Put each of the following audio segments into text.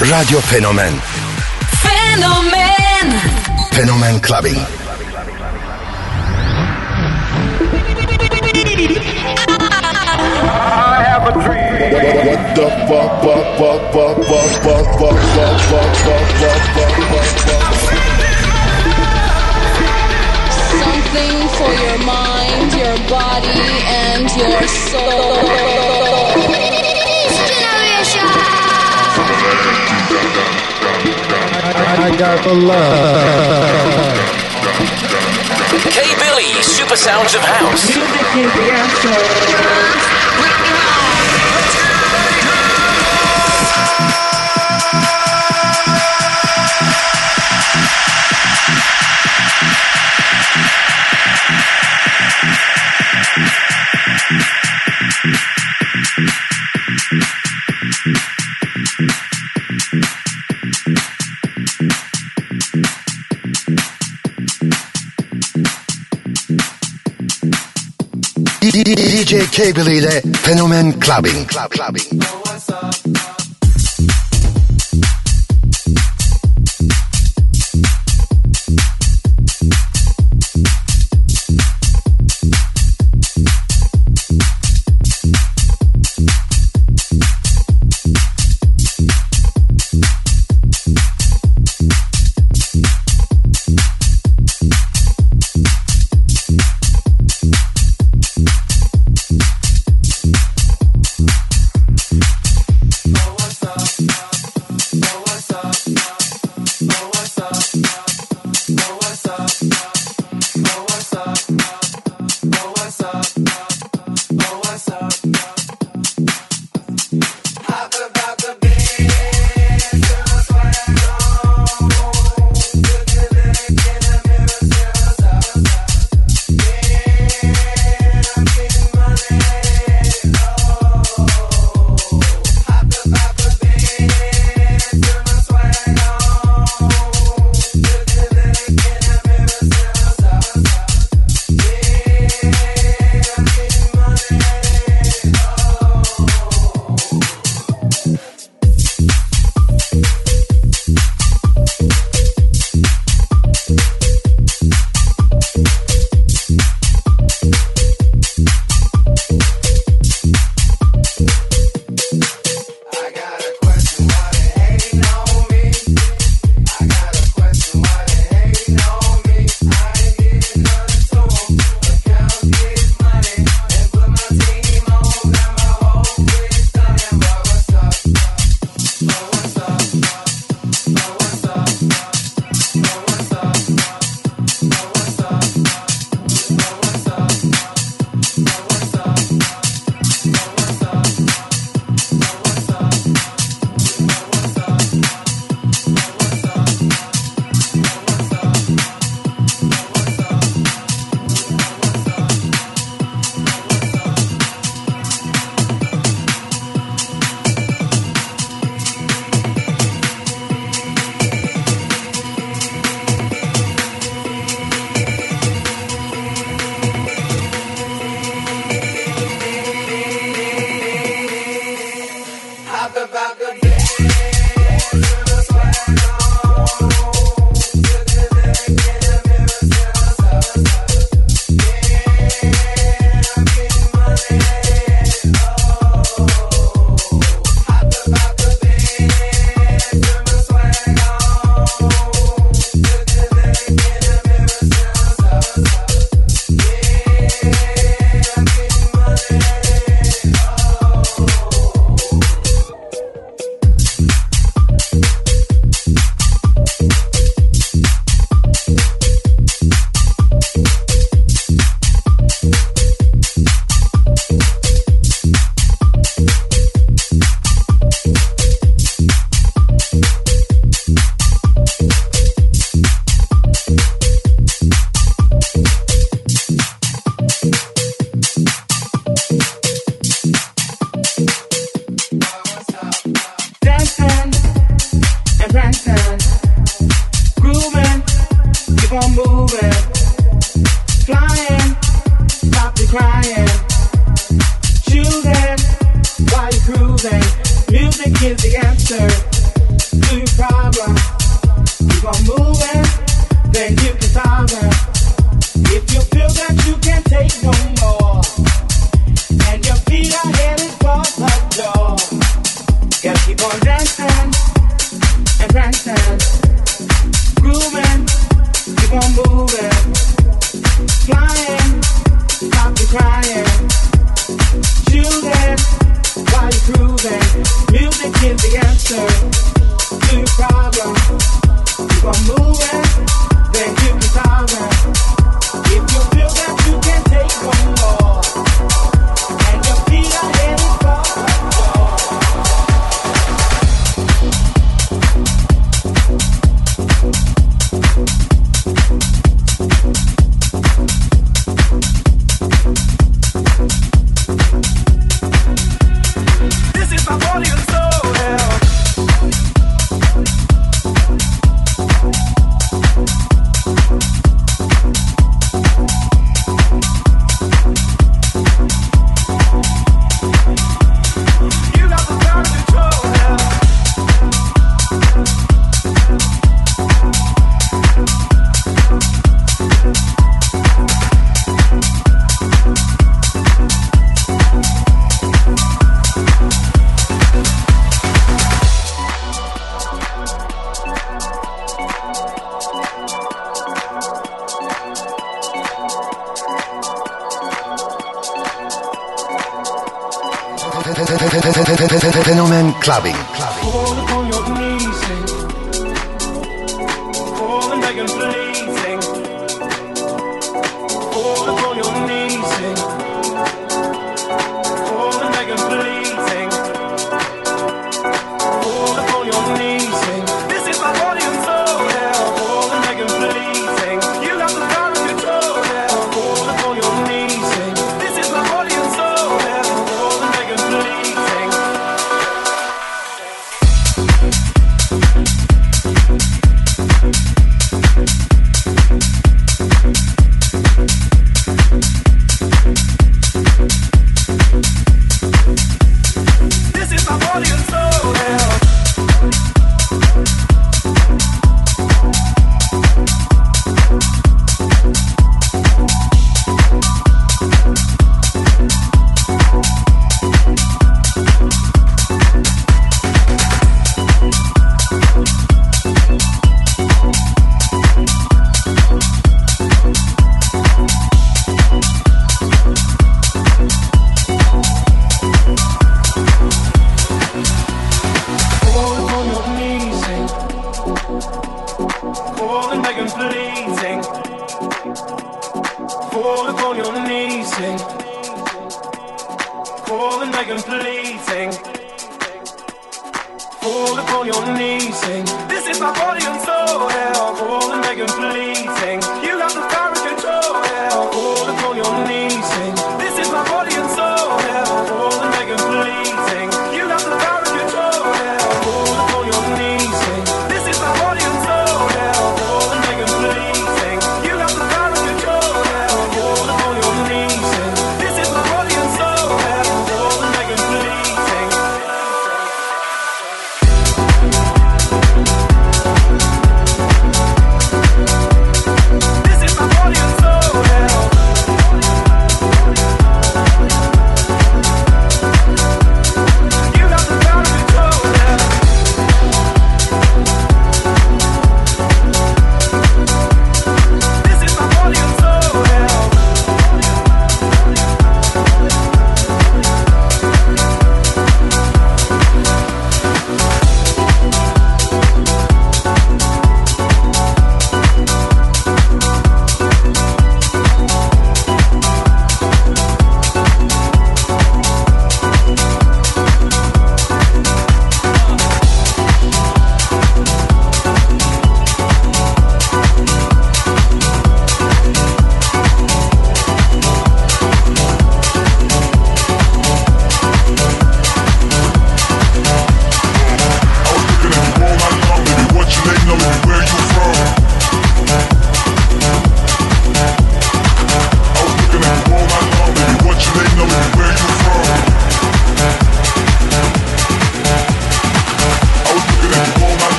Radio Fenomen Fenomen Fenomen Clubbing. I have a dream. What the fuck, fuck, fuck, fuck, fuck, fuck, fuck, fuck, fuck, fuck, fuck, fuck, fuck, fuck. Something for your mind, your body, and your soul. Got the love. K Billy, Super Sounds of House. DJ Cable ile Fenomen Clubbing. Club, clubbing.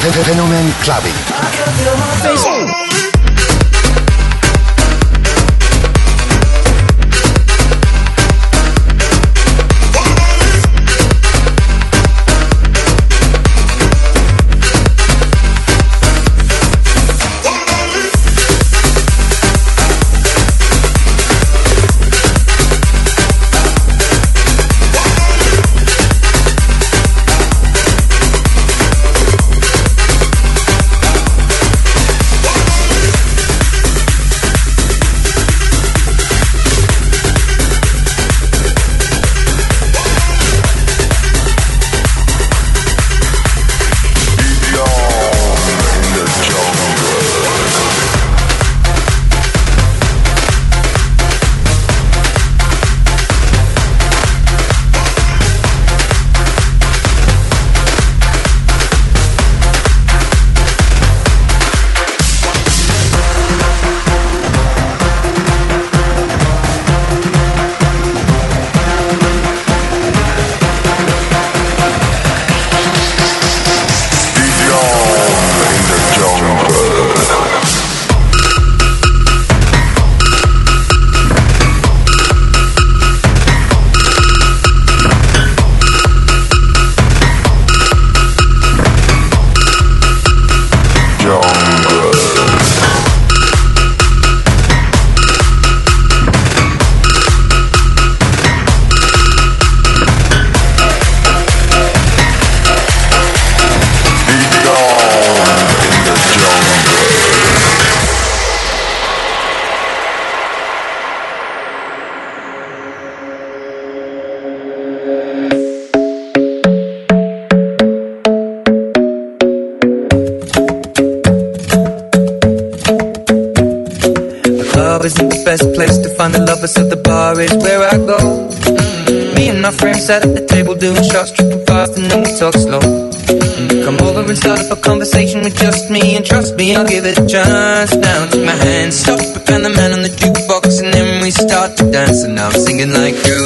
Fenomen Clubbing. me, I'll give it a chance. Now take my hand, stop and the man on the jukebox And then we start to dance. And I'm singing like you.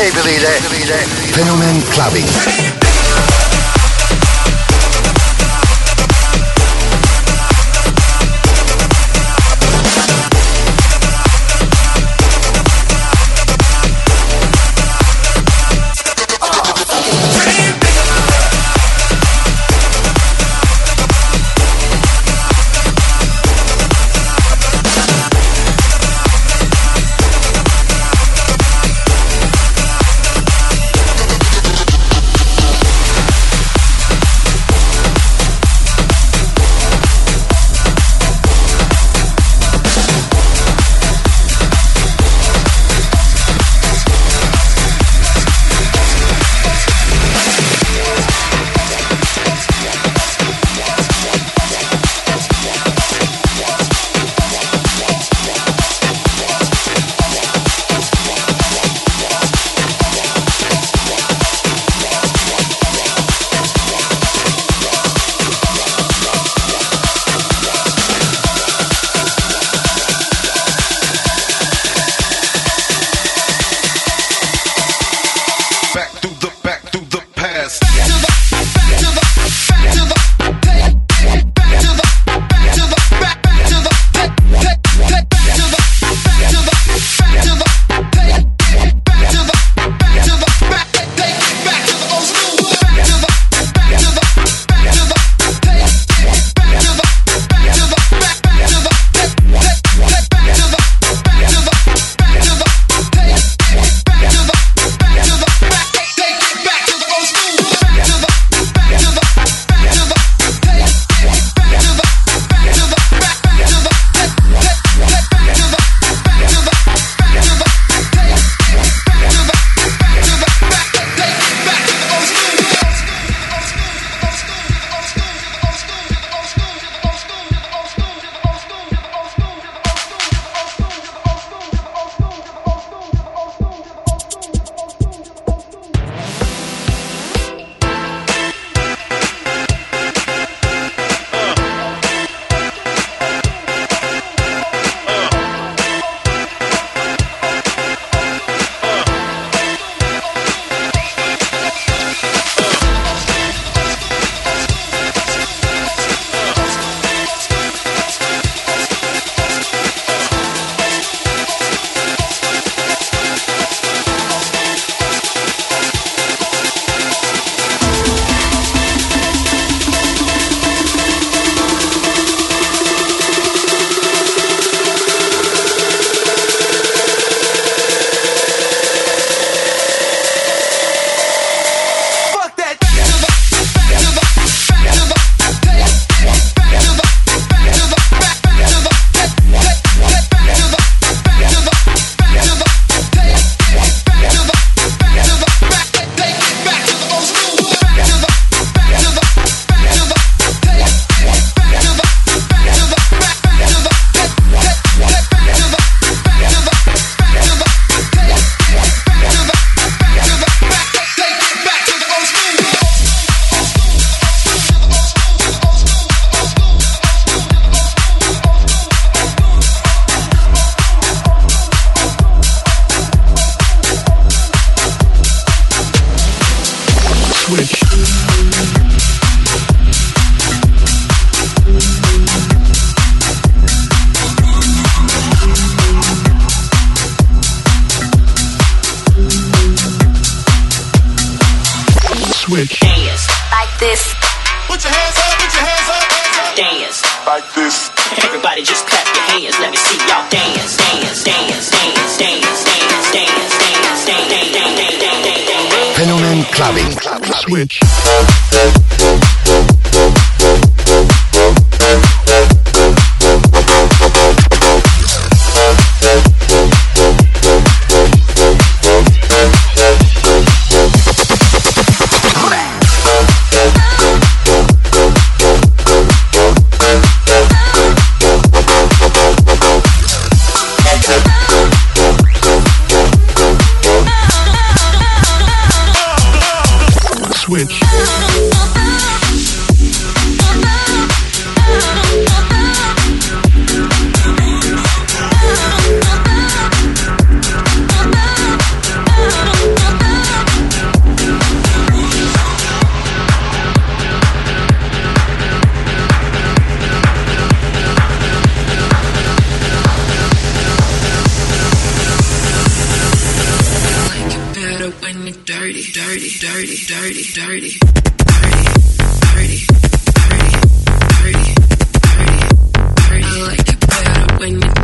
DJ Cable ile Fenomen Clubbing. dirty, dirty, dirty, dirty, dirty, dirty, dirty, dirty, dirty, dirty. I like when you.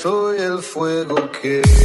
Soy el fuego que.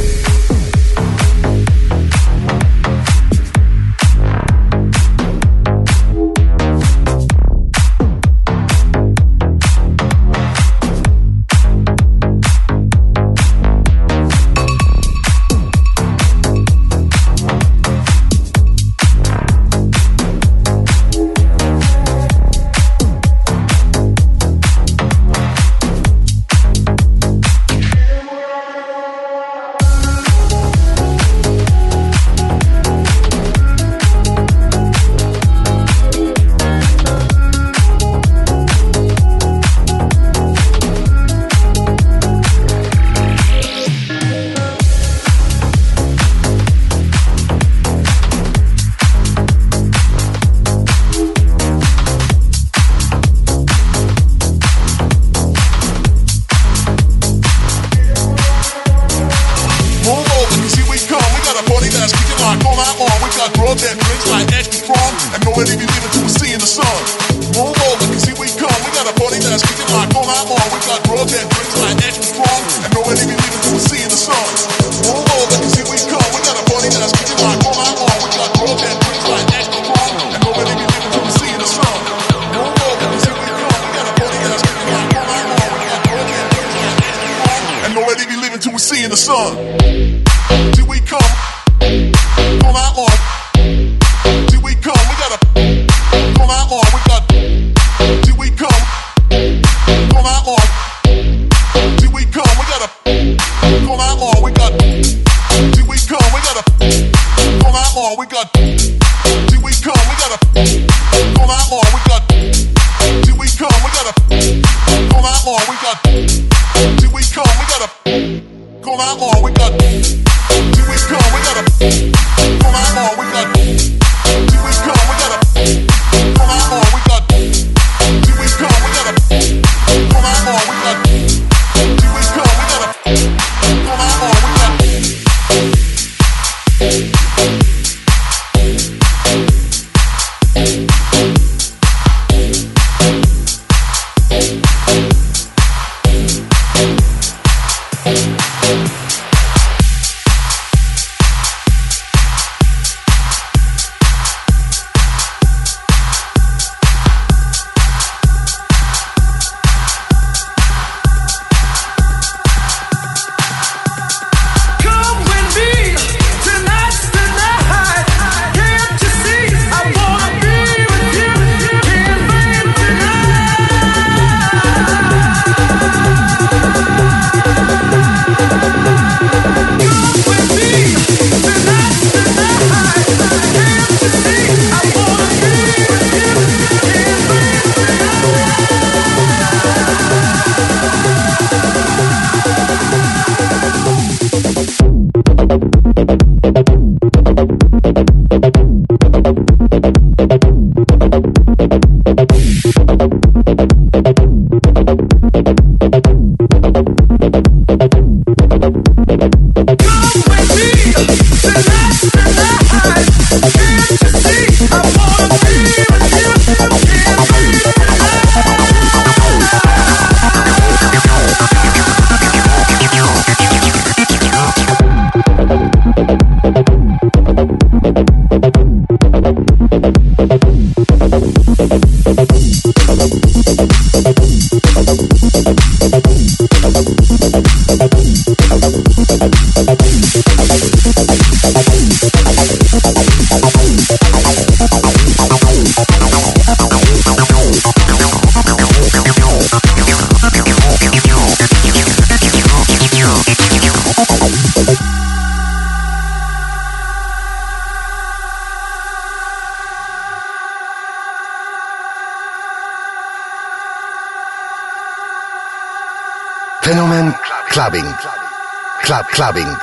Clubbing.